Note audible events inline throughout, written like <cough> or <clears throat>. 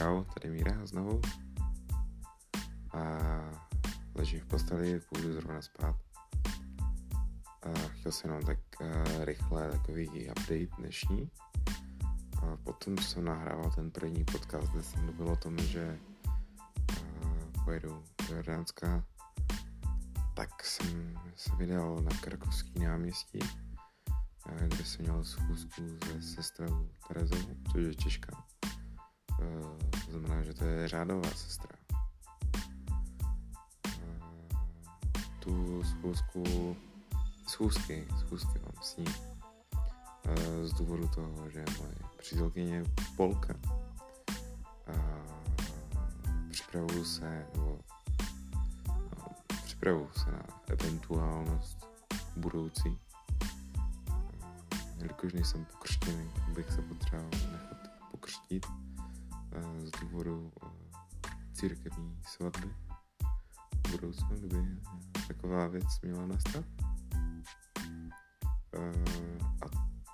čau, tady Míra znovu. A ležím v posteli, půjdu zrovna spát. A chtěl jsem jenom tak uh, rychle takový update dnešní. A potom jsem nahrával ten první podcast, kde jsem mluvil o tom, že uh, pojedu do Jordánska, tak jsem se vydal na Krakovský náměstí, uh, kde jsem měl schůzku se sestrou Terezou, což je Češka to znamená, že to je řádová sestra. Tu schůzku, schůzky, schůzky mám s ní z důvodu toho, že moje přítelkyně Polka připravuju se, nebo no, připravuju se na eventuálnost budoucí. Jelikož nejsem pokřtěný, bych se potřeboval nechat pokřtít z důvodu církevní svatby v budoucnu, kdyby taková věc měla nastat. A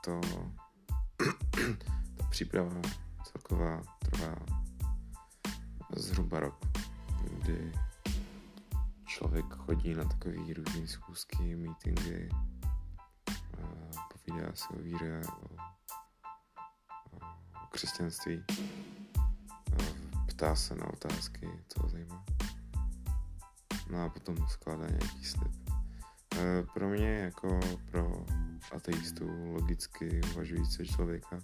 to <clears throat> ta příprava celková trvá zhruba rok, kdy člověk chodí na takové různé schůzky, meetingy, povídá se o víře, o, o křesťanství ptá se na otázky, co ho zajímá. No a potom skládá nějaký slib. E, pro mě jako pro ateistu logicky uvažující člověka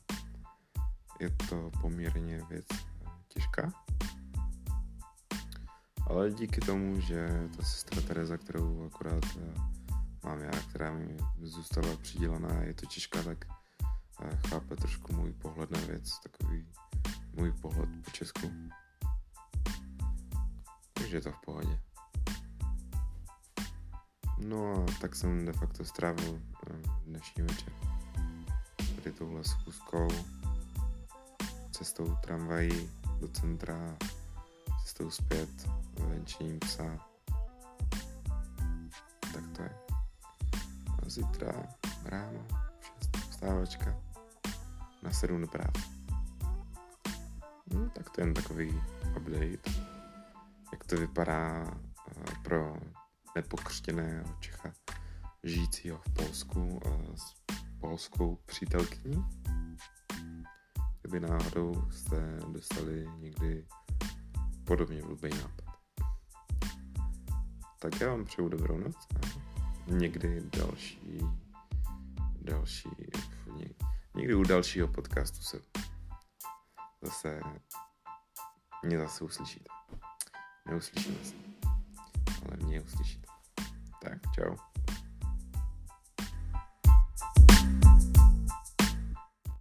je to poměrně věc těžká. Ale díky tomu, že ta sestra Teresa, kterou akorát e, mám já, která mi zůstala přidělaná, je to těžká, tak e, chápe trošku můj pohled na věc, takový můj pohled po Česku je to v pohodě. No a tak jsem de facto strávil eh, dnešní večer. Tady touhle schůzkou, cestou tramvají do centra, cestou zpět, venčením psa. Tak to je. A zítra ráno, 6 vstávačka, na 7 do práce. No, tak to je jen takový update jak to vypadá eh, pro nepokřtěného Čecha žijícího v Polsku eh, s polskou přítelkyní. Kdyby náhodou jste dostali někdy podobně blbý nápad. Tak já vám přeju dobrou noc a někdy další, další, někdy u dalšího podcastu se zase mě zase uslyšíte. Neuslyšíme se. Ale mě uslyšíte. Tak, čau.